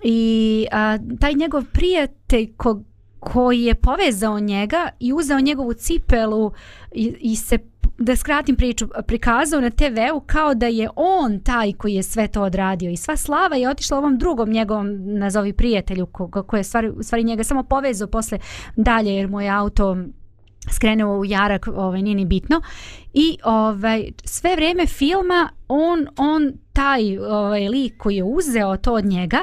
I a, taj njegov prijatelj kog, koji je povezao njega i uzeo njegovu cipelu i, i se da skratim priču, prikazao na TV-u kao da je on taj koji je sve to odradio i sva slava je otišla ovom drugom njegovom, nazovi prijatelju, koji ko je stvari, stvari njega samo povezao posle dalje jer mu je auto skrenuo u jarak, ovaj, nije ni bitno. I ovaj, sve vrijeme filma on, on taj ovaj, lik koji je uzeo to od njega,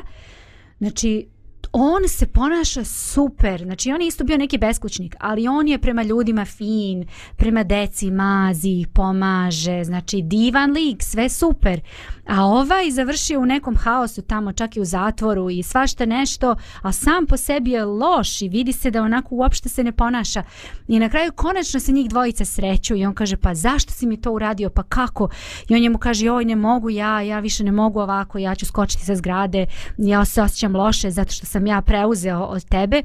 znači on se ponaša super. Znači, on je isto bio neki beskućnik, ali on je prema ljudima fin, prema deci mazi, pomaže, znači divan lik, sve super. Uh, A ovaj završio u nekom haosu tamo čak i u zatvoru i svašta nešto, a sam po sebi je loš i vidi se da onako uopšte se ne ponaša. I na kraju konačno se njih dvojica sreću i on kaže pa zašto si mi to uradio, pa kako? I on njemu kaže oj ne mogu ja, ja više ne mogu ovako, ja ću skočiti sa zgrade, ja se osjećam loše zato što sam ja preuzeo od tebe.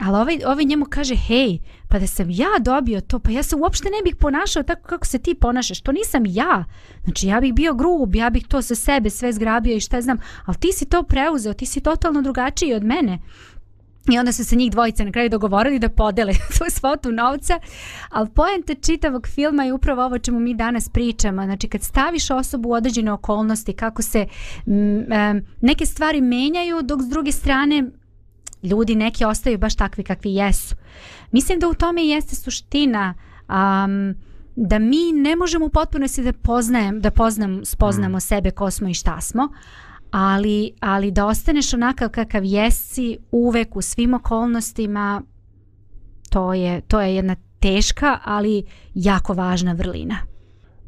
Ali ovaj, ovaj njemu kaže, hej, pa da sam ja dobio to, pa ja se uopšte ne bih ponašao tako kako se ti ponašaš. To nisam ja. Znači, ja bih bio grub, ja bih to za sebe sve zgrabio i šta znam. Ali ti si to preuzeo, ti si totalno drugačiji od mene. I onda su se njih dvojica na kraju dogovorili da podele tu svotu novca. Ali pojenta čitavog filma je upravo ovo čemu mi danas pričamo. Znači kad staviš osobu u određene okolnosti, kako se m, m, neke stvari menjaju, dok s druge strane ljudi neki ostaju baš takvi kakvi jesu. Mislim da u tome jeste suština um, da mi ne možemo u potpunosti da poznajem, da poznam, spoznamo mm. sebe ko smo i šta smo, ali, ali da ostaneš onakav kakav jesi uvek u svim okolnostima, to je, to je jedna teška, ali jako važna vrlina.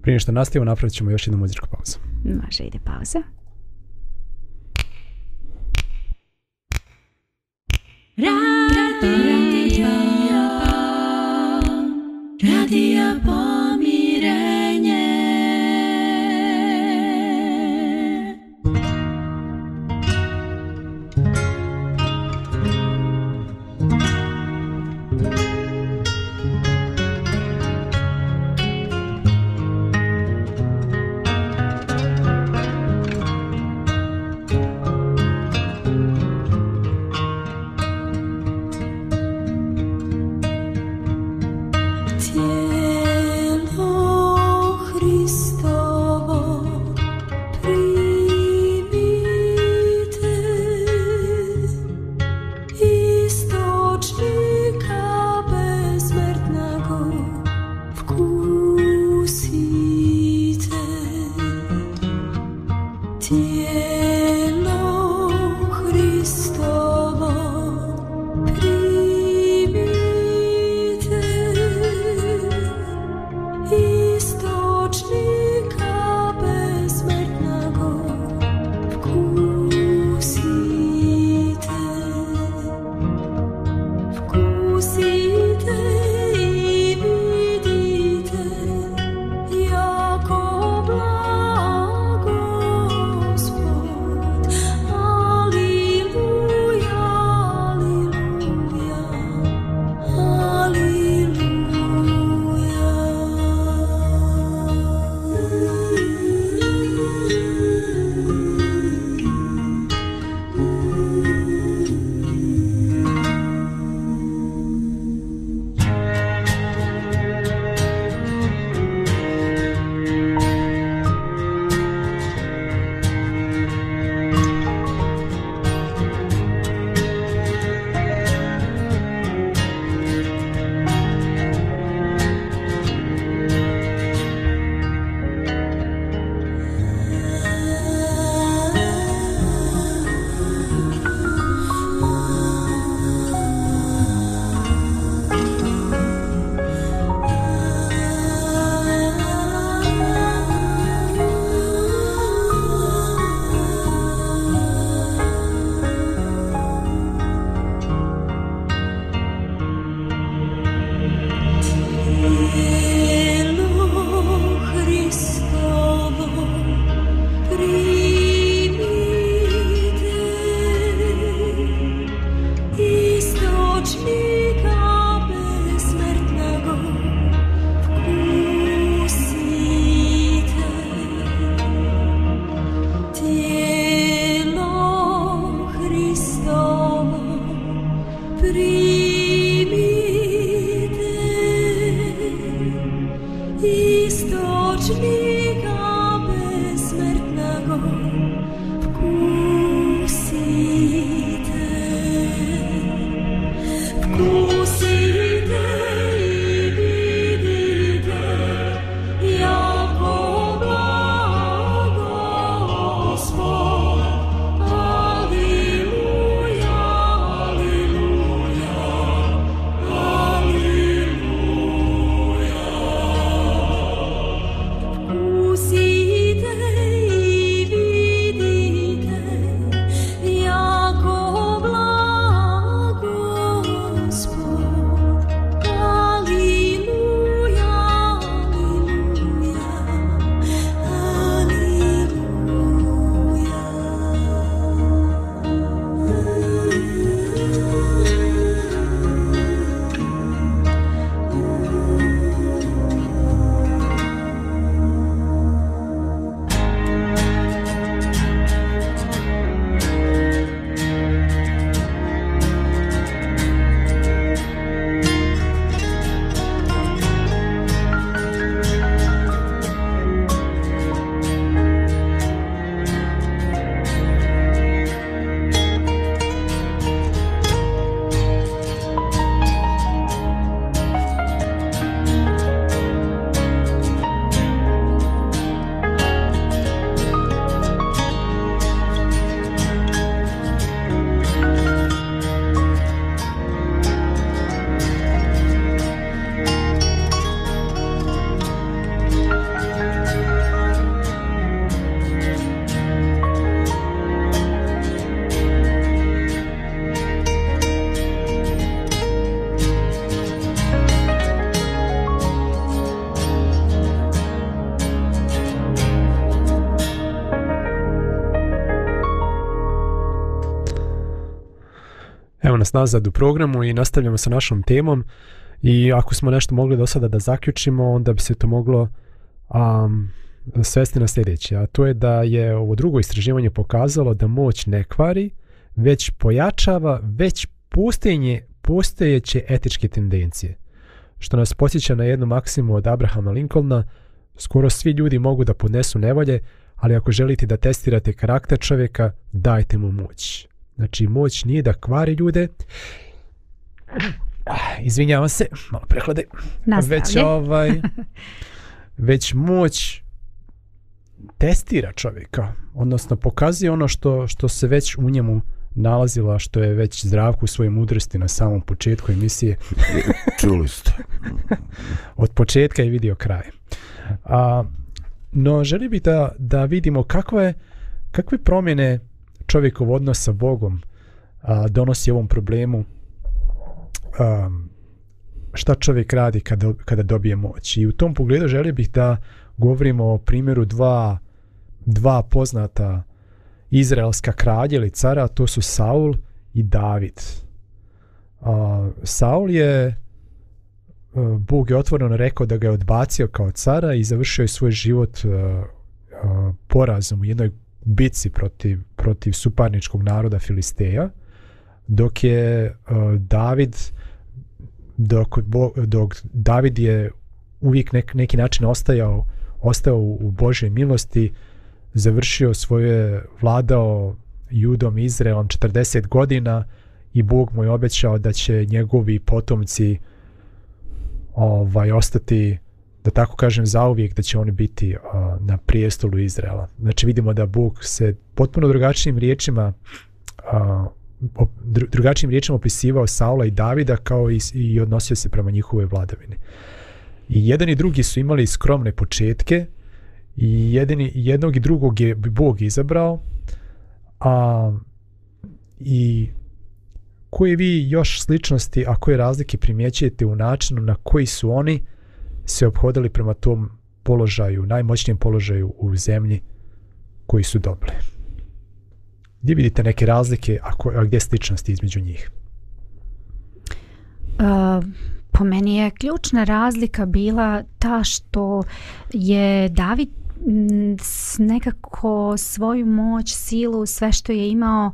Prije što nastavimo, napravit ćemo još jednu muzičku pauzu. Može, ide pauza. Radio, Radio, Radio, vas nazad u programu i nastavljamo sa našom temom i ako smo nešto mogli do sada da zaključimo, onda bi se to moglo um, svesti na sljedeće. A to je da je ovo drugo istraživanje pokazalo da moć ne kvari, već pojačava, već pustenje postojeće etičke tendencije. Što nas posjeća na jednu maksimu od Abrahama Lincolna, skoro svi ljudi mogu da podnesu nevolje, ali ako želite da testirate karakter čovjeka, dajte mu moć. Znači, moć nije da kvari ljude. Ah, izvinjavam se, malo prehlade. Nastavlje. Već, ovaj, već moć testira čovjeka, odnosno pokazuje ono što, što se već u njemu nalazila, što je već zdravku svoje mudrosti na samom početku emisije. Čuli ste. Od početka je vidio kraj. A, no, želi bi da, da vidimo kakve, kakve promjene promjene čovjekov odnos sa Bogom a, donosi ovom problemu a, šta čovjek radi kada, kada dobije moć. I u tom pogledu želio bih da govorimo o primjeru dva, dva poznata izraelska kralja ili cara, to su Saul i David. A, Saul je Bog je otvoreno rekao da ga je odbacio kao cara i završio je svoj život uh, uh, porazom u jednoj bitci protiv, protiv suparničkog naroda Filisteja, dok je e, David dok, dok David je uvijek nek, neki način ostajao, ostao u Božje milosti, završio svoje vladao judom Izraelom 40 godina i Bog mu je obećao da će njegovi potomci ovaj ostati uh, da tako kažem zauvijek da će oni biti uh, na prijestolu Izraela. Znači vidimo da Bog se potpuno drugačijim riječima uh, op, drugačijim riječima opisivao Saula i Davida kao i, i odnosio se prema njihove vladavine. I jedan i drugi su imali skromne početke i jedini, jednog i drugog je Bog izabrao a, i koje vi još sličnosti, a koje razlike primjećujete u načinu na koji su oni uh, se obhodili prema tom položaju, najmoćnijem položaju u zemlji koji su dobili. Gdje vidite neke razlike, a, ko, a gdje sličnosti između njih? Uh, po meni je ključna razlika bila ta što je David nekako svoju moć, silu, sve što je imao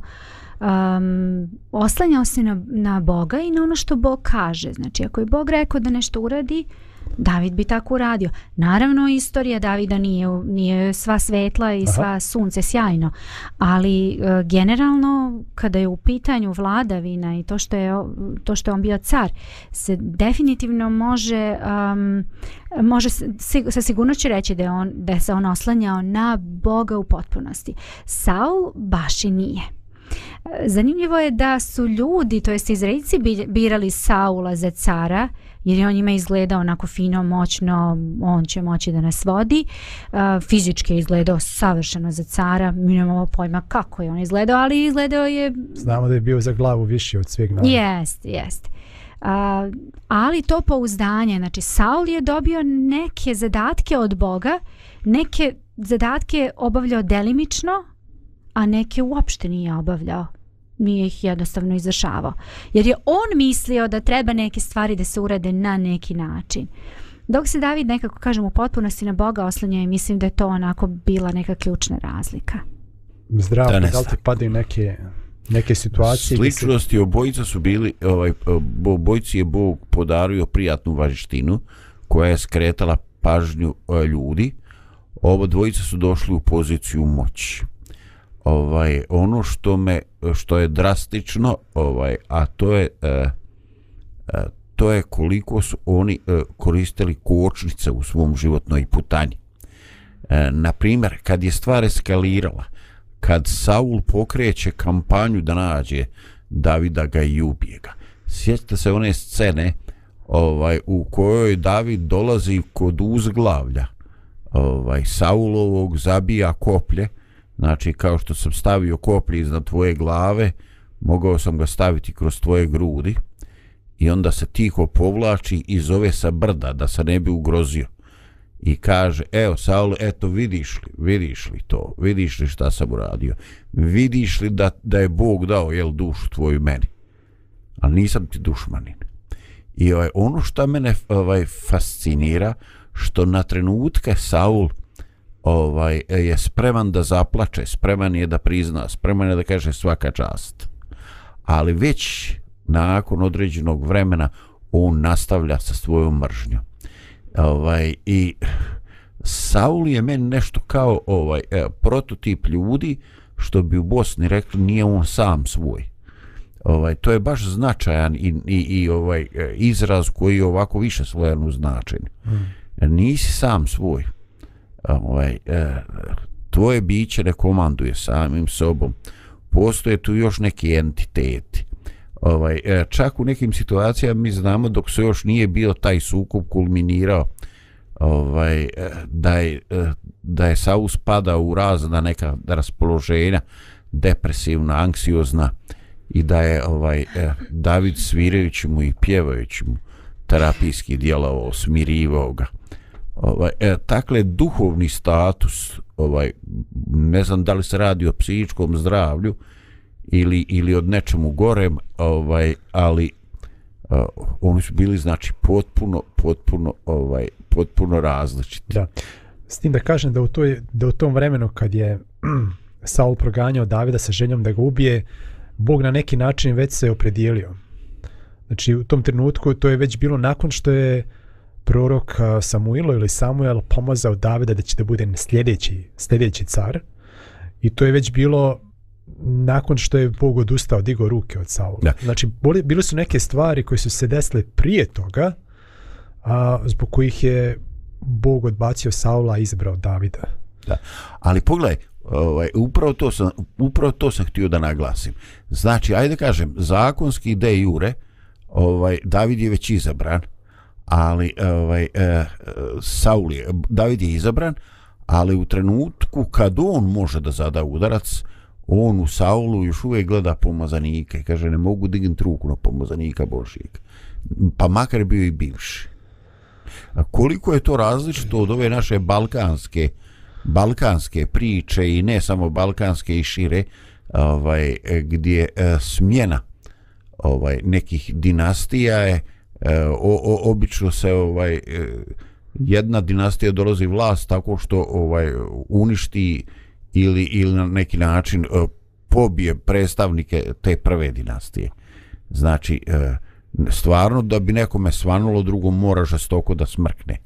um, oslanjao se na, na Boga i na ono što Bog kaže. Znači, ako je Bog rekao da nešto uradi, uh, David bi tako uradio. Naravno, istorija Davida nije, nije sva svetla i Aha. sva sunce sjajno, ali e, generalno, kada je u pitanju vladavina i to što je, to što je on bio car, se definitivno može, um, može se, sa sigurno će reći da, je on, da se on oslanjao na Boga u potpunosti. Saul baš i nije. E, zanimljivo je da su ljudi, to jest izraelci, birali Saula za cara, uh, jer je on ima izgleda onako fino, moćno, on će moći da nas vodi. Uh, fizički je izgledao savršeno za cara, mi nemamo pojma kako je on izgledao, ali izgledao je... Znamo da je bio za glavu više od svih nas. Jest, jest. Uh, ali to pouzdanje, znači Saul je dobio neke zadatke od Boga, neke zadatke obavljao delimično, a neke uopšte nije obavljao nije ih jednostavno izvršavao. Jer je on mislio da treba neke stvari da se urade na neki način. Dok se David nekako, kažem, u potpunosti na Boga oslanja i mislim da je to onako bila neka ključna razlika. Zdravo, da, da li ti pade neke, neke situacije? Sličnosti se... obojica su bili, ovaj, obojici je Bog podario prijatnu važištinu koja je skretala pažnju eh, ljudi. Oba dvojica su došli u poziciju moći ovaj ono što me što je drastično ovaj a to je e, e, to je koliko su oni e, koristili kočnice u svom životnoj putanji e, na primjer kad je stvar eskalirala kad Saul pokreće kampanju da nađe Davida ga i ubije ga sjećate se one scene ovaj u kojoj David dolazi kod uzglavlja ovaj Saulovog zabija koplje uh, Znači, kao što sam stavio koplje iznad tvoje glave, mogao sam ga staviti kroz tvoje grudi i onda se tiho povlači i zove sa brda da se ne bi ugrozio. I kaže, evo, Saul, eto, vidiš li, vidiš li to, vidiš li šta sam uradio, vidiš li da, da je Bog dao, jel, dušu tvoju meni, ali nisam ti dušmanin. I ovaj, ono što mene ovaj, fascinira, što na trenutke Saul, ovaj, e, je spreman da zaplače, spreman je da prizna, spreman je da kaže svaka čast. Ali već nakon određenog vremena on nastavlja sa svojom mržnjom. Ovaj, I Saul je meni nešto kao ovaj eh, prototip ljudi što bi u Bosni rekli nije on sam svoj. Ovaj to je baš značajan i, i, i ovaj eh, izraz koji je ovako više slojan u značenju. Mm. Nisi sam svoj. Mm. Ehm, ovaj, e, tvoje biće ne komanduje samim sobom postoje tu još neki entiteti ovaj, e, čak u nekim situacijama mi znamo dok se još nije bio taj sukup kulminirao ovaj, e, da, je, da je Saus pada u razna neka raspoloženja depresivna, anksiozna i da je ovaj David svirajući mu i pjevajući mu terapijski dijelo osmirivao ga. Uh, ovaj e, takle duhovni status ovaj ne znam da li se radi o psihičkom zdravlju ili ili od nečemu gorem ovaj ali uh, oni su bili znači potpuno potpuno ovaj potpuno različiti da s tim da kažem da u toj da u tom vremenu kad je Saul proganjao Davida sa željom da ga ubije Bog na neki način već se opredijelio znači u tom trenutku to je već bilo nakon što je uh, prorok Samuilo ili Samuel pomazao Davida da će da bude sljedeći, sljedeći car. I to je već bilo nakon što je Bog odustao, digao ruke od Saula. Da. Znači, bile su neke stvari koje su se desile prije toga, a, zbog kojih je Bog odbacio Saula i izbrao Davida. Da. Ali pogledaj, ovaj, upravo, to sam, upravo to sam htio da naglasim. Znači, ajde kažem, zakonski de jure, ovaj, David je već izabran, ali ovaj eh, Saul je, David je izabran, ali u trenutku kad on može da zada udarac, on u Saulu još uvijek gleda pomazanika i kaže ne mogu dignuti ruku na pomazanika Božijeg. Pa makar bio i bivši. A koliko je to različito od ove naše balkanske balkanske priče i ne samo balkanske i šire ovaj gdje eh, smjena ovaj nekih dinastija je eh, e, o, o, obično se ovaj e, jedna dinastija dolazi vlast tako što ovaj uništi ili ili na neki način e, pobije predstavnike te prve dinastije. Znači e, stvarno da bi nekome svanulo drugom mora žestoko da smrkne.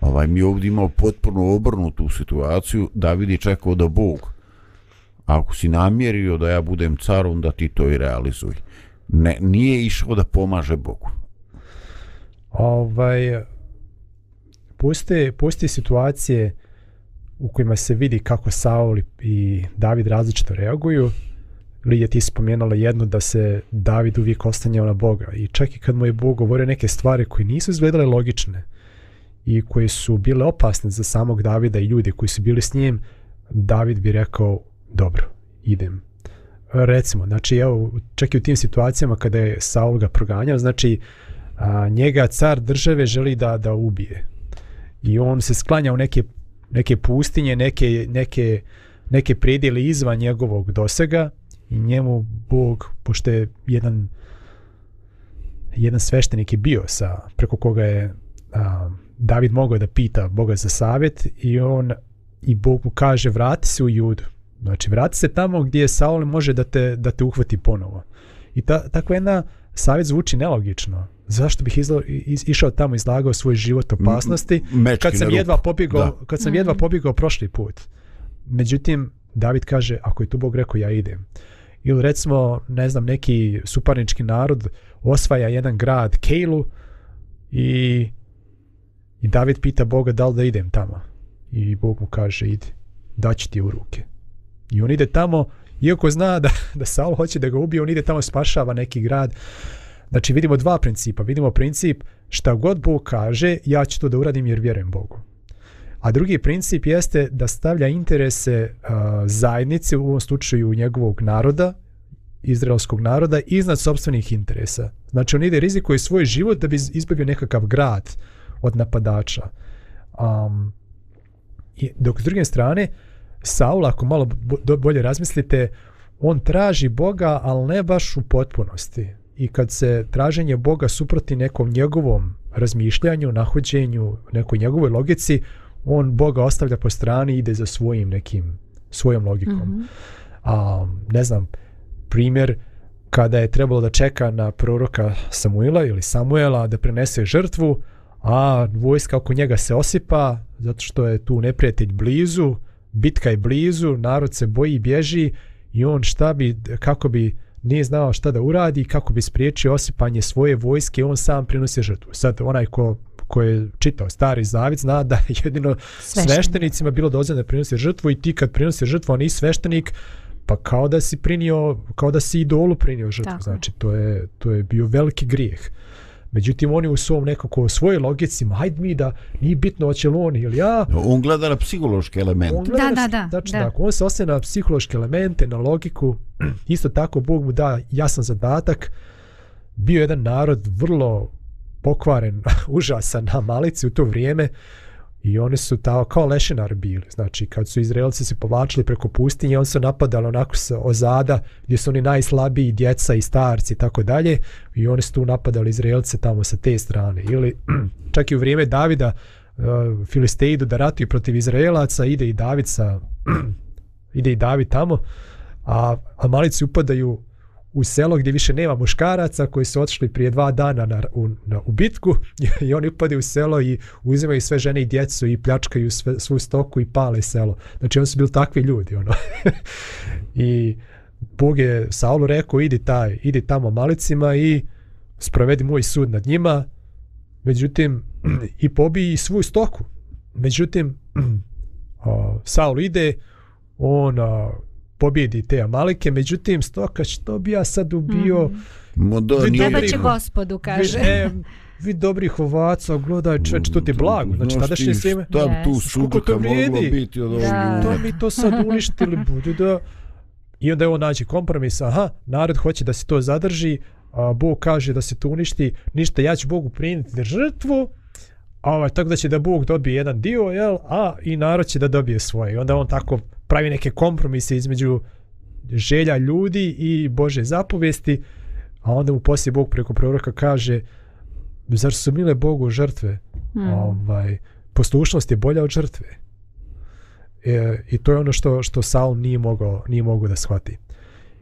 Ovaj mi ovdje imao potpuno obrnutu situaciju, David je čekao da Bog ako si namjerio da ja budem car, onda ti to i realizuj. Ne, nije išao da pomaže Bogu ovaj, pusti, pusti situacije u kojima se vidi kako Saul i David različito reaguju. Lidija ti spomenula jedno da se David uvijek ostanjao na Boga i čak i kad mu je Bog govorio neke stvari koje nisu izgledale logične i koje su bile opasne za samog Davida i ljudi koji su bili s njim, David bi rekao dobro, idem. Recimo, znači evo, čak i u tim situacijama kada je Saul ga proganjao, znači uh, a, njega car države želi da da ubije. I on se sklanja u neke, neke pustinje, neke, neke, neke predjeli izvan njegovog dosega i njemu Bog, pošto je jedan, jedan sveštenik je bio sa, preko koga je a, David mogao da pita Boga za savjet i on i Bog mu kaže vrati se u judu. Znači vrati se tamo gdje je Saul može da te, da te uhvati ponovo. I ta, tako jedna savjet zvuči nelogično zašto bih izla, iz, išao tamo izlagao svoj život opasnosti Mečki kad sam jedva pobjegao kad sam mm -hmm. jedva pobjegao prošli put međutim David kaže ako je tu Bog rekao ja idem ili recimo ne znam neki suparnički narod osvaja jedan grad Kejlu i, i David pita Boga da li da idem tamo i Bog mu kaže idi daći ti u ruke i on ide tamo iako zna da, da Saul hoće da ga ubije on ide tamo spašava neki grad Znači vidimo dva principa. Vidimo princip šta god Bog kaže, ja ću to da uradim jer vjerujem Bogu. A drugi princip jeste da stavlja interese uh, zajednice, u ovom slučaju njegovog naroda, izraelskog naroda, iznad sobstvenih interesa. Znači on ide rizikuje svoj život da bi izbavio nekakav grad od napadača. Um, i dok s druge strane, Saul, ako malo bolje razmislite, on traži Boga, ali ne baš u potpunosti i kad se traženje Boga suproti nekom njegovom razmišljanju, nahođenju, nekoj njegovoj logici, on Boga ostavlja po strani i ide za svojim nekim, svojom logikom. Mm -hmm. A, ne znam, primjer kada je trebalo da čeka na proroka Samuila ili Samuela da prenese žrtvu, a vojska oko njega se osipa zato što je tu neprijatelj blizu, bitka je blizu, narod se boji i bježi i on šta bi, kako bi, nije znao šta da uradi kako bi spriječio osipanje svoje vojske on sam prinosi žrtvu. Sad onaj ko, ko je čitao stari zavic zna da je jedino sveštenik. sveštenicima bilo dozvoljeno da prinosi žrtvu i ti kad prinosi žrtvu on i sveštenik pa kao da si prinio, kao da si idolu prinio žrtvu. Tako. Znači to je, to je bio veliki grijeh. Uh, Međutim, oni u svom nekako u svojoj logici, hajde mi da nije bitno oće li on ili ja. On gleda na psihološke elemente. Da, na, da, da. Znači, da. Tako, on se osnije na psihološke elemente, na logiku. Isto tako, Bog mu da jasan zadatak. Bio jedan narod vrlo pokvaren, užasan na malici u to vrijeme. Uh, I oni su tao kao lešinari bili. Znači, kad su Izraelci se povlačili preko pustinje, on se napadali onako sa ozada, gdje su oni najslabiji djeca i starci i tako dalje. I oni su tu napadali Izraelce tamo sa te strane. Ili čak i u vrijeme Davida, uh, e, Filisteji idu da ratuju protiv Izraelaca, ide i David sa... ide i David tamo, a, a malici upadaju uh, u selo gdje više nema muškaraca koji su otišli prije dva dana na, u, na, u bitku i oni upadaju u selo i uzimaju sve žene i djecu i pljačkaju sve, svu stoku i pale selo. Znači oni su bili takvi ljudi. Ono. I Bog je Saulu rekao idi, taj, idi tamo malicima i sprovedi moj sud nad njima međutim i pobiji svu stoku. Međutim, Saul ide, on pobjedi te Amalike, međutim Stokać to bi ja sad ubio mm. Modo, nije Treba će gospodu, kaže vi, e, vi dobrih ovaca, gledaj čveč, to ti mm, blago Znači tada še svime Šta yes. tu sudaka moglo biti od ovog ljuda To mi to sad uništili, budu da I onda evo nađe kompromis, aha, narod hoće da se to zadrži, a Bog kaže da se to uništi, ništa, ja ću Bogu priniti žrtvu, a ovaj, tako da će da Bog dobije jedan dio, jel, a i narod će da dobije svoje. I onda on tako pravi neke kompromise između želja ljudi i Bože zapovesti, a onda mu poslije Bog preko proroka kaže zar su mile Bogu žrtve? Mm. Ovaj, poslušnost je bolja od žrtve. E, I to je ono što što Saul nije mogao, nije mogao da shvati.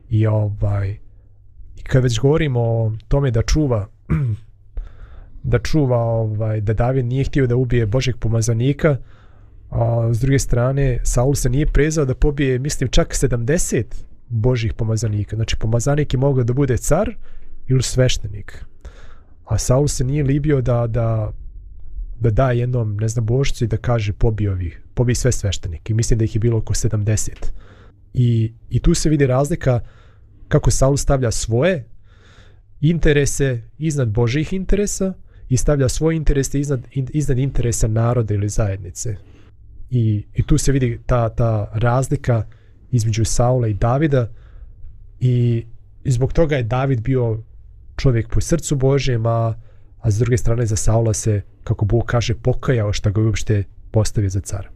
I ovaj, kad već govorimo o tome da čuva da čuva ovaj da David nije htio da ubije Božeg pomazanika, A s druge strane, Saul se nije prezao da pobije, mislim, čak 70 božih pomazanika. Znači, pomazanik je mogao da bude car ili sveštenik. A Saul se nije libio da, da, da da jednom, ne znam, božicu i da kaže pobi ovi, pobi sve sveštenike. Mislim da ih je bilo oko 70. I, I tu se vidi razlika kako Saul stavlja svoje interese iznad Božih interesa i stavlja svoje interese iznad, iznad interesa naroda ili zajednice i, i tu se vidi ta, ta razlika između Saula i Davida i, i zbog toga je David bio čovjek po srcu Božjem, a, a s druge strane za Saula se, kako Bog kaže, pokajao što ga uopšte postavio za cara.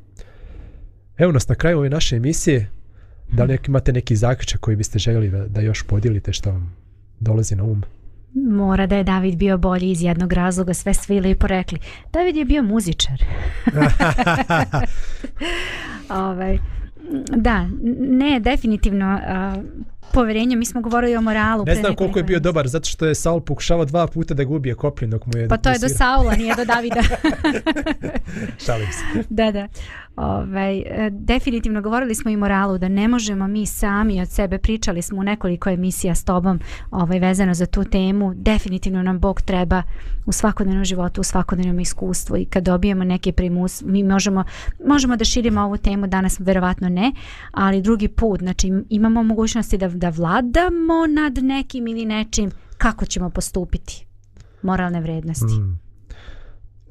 Evo nas na kraju ove naše emisije. Da li imate neki zaključak koji biste željeli da, da još podijelite što vam dolazi na um? Mora da je David bio bolji iz jednog razloga, sve svi lijepo rekli. David je bio muzičar. ovaj, da, ne, definitivno... Uh, poverenje, mi smo govorili o moralu. Ne znam koliko nekoliko. je bio dobar, zato što je Saul pokušavao dva puta da gubije koplje dok mu je... Pa to pusira. je do Saula, nije do Davida. Šalim se. Da, da. Ove, ovaj, definitivno govorili smo i moralu da ne možemo mi sami od sebe pričali smo u nekoliko emisija s tobom ovaj, vezano za tu temu definitivno nam Bog treba u svakodnevnom životu, u svakodnevnom iskustvu i kad dobijemo neke primus mi možemo, možemo da širimo ovu temu danas verovatno ne, ali drugi put znači imamo mogućnosti da da vladamo nad nekim ili nečim, kako ćemo postupiti? Moralne vrednosti. Mm.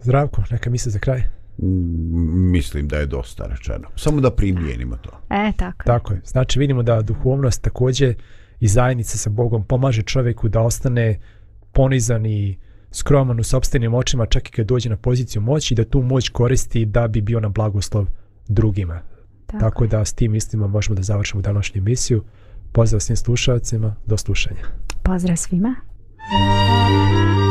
Zdravko, neka misli za kraj. Mm, mislim da je dosta rečeno. Samo da primijenimo to. E, tako. Tako je. Znači vidimo da duhovnost također i zajednica sa Bogom pomaže čovjeku da ostane ponizan i skroman u sobstvenim očima čak i kad dođe na poziciju moći i da tu moć koristi da bi bio na blagoslov drugima. Tako, tako da s tim mislima možemo da završimo današnju emisiju pozdrav svim slušalcima, do slušanja. Pozdrav svima. Thank you.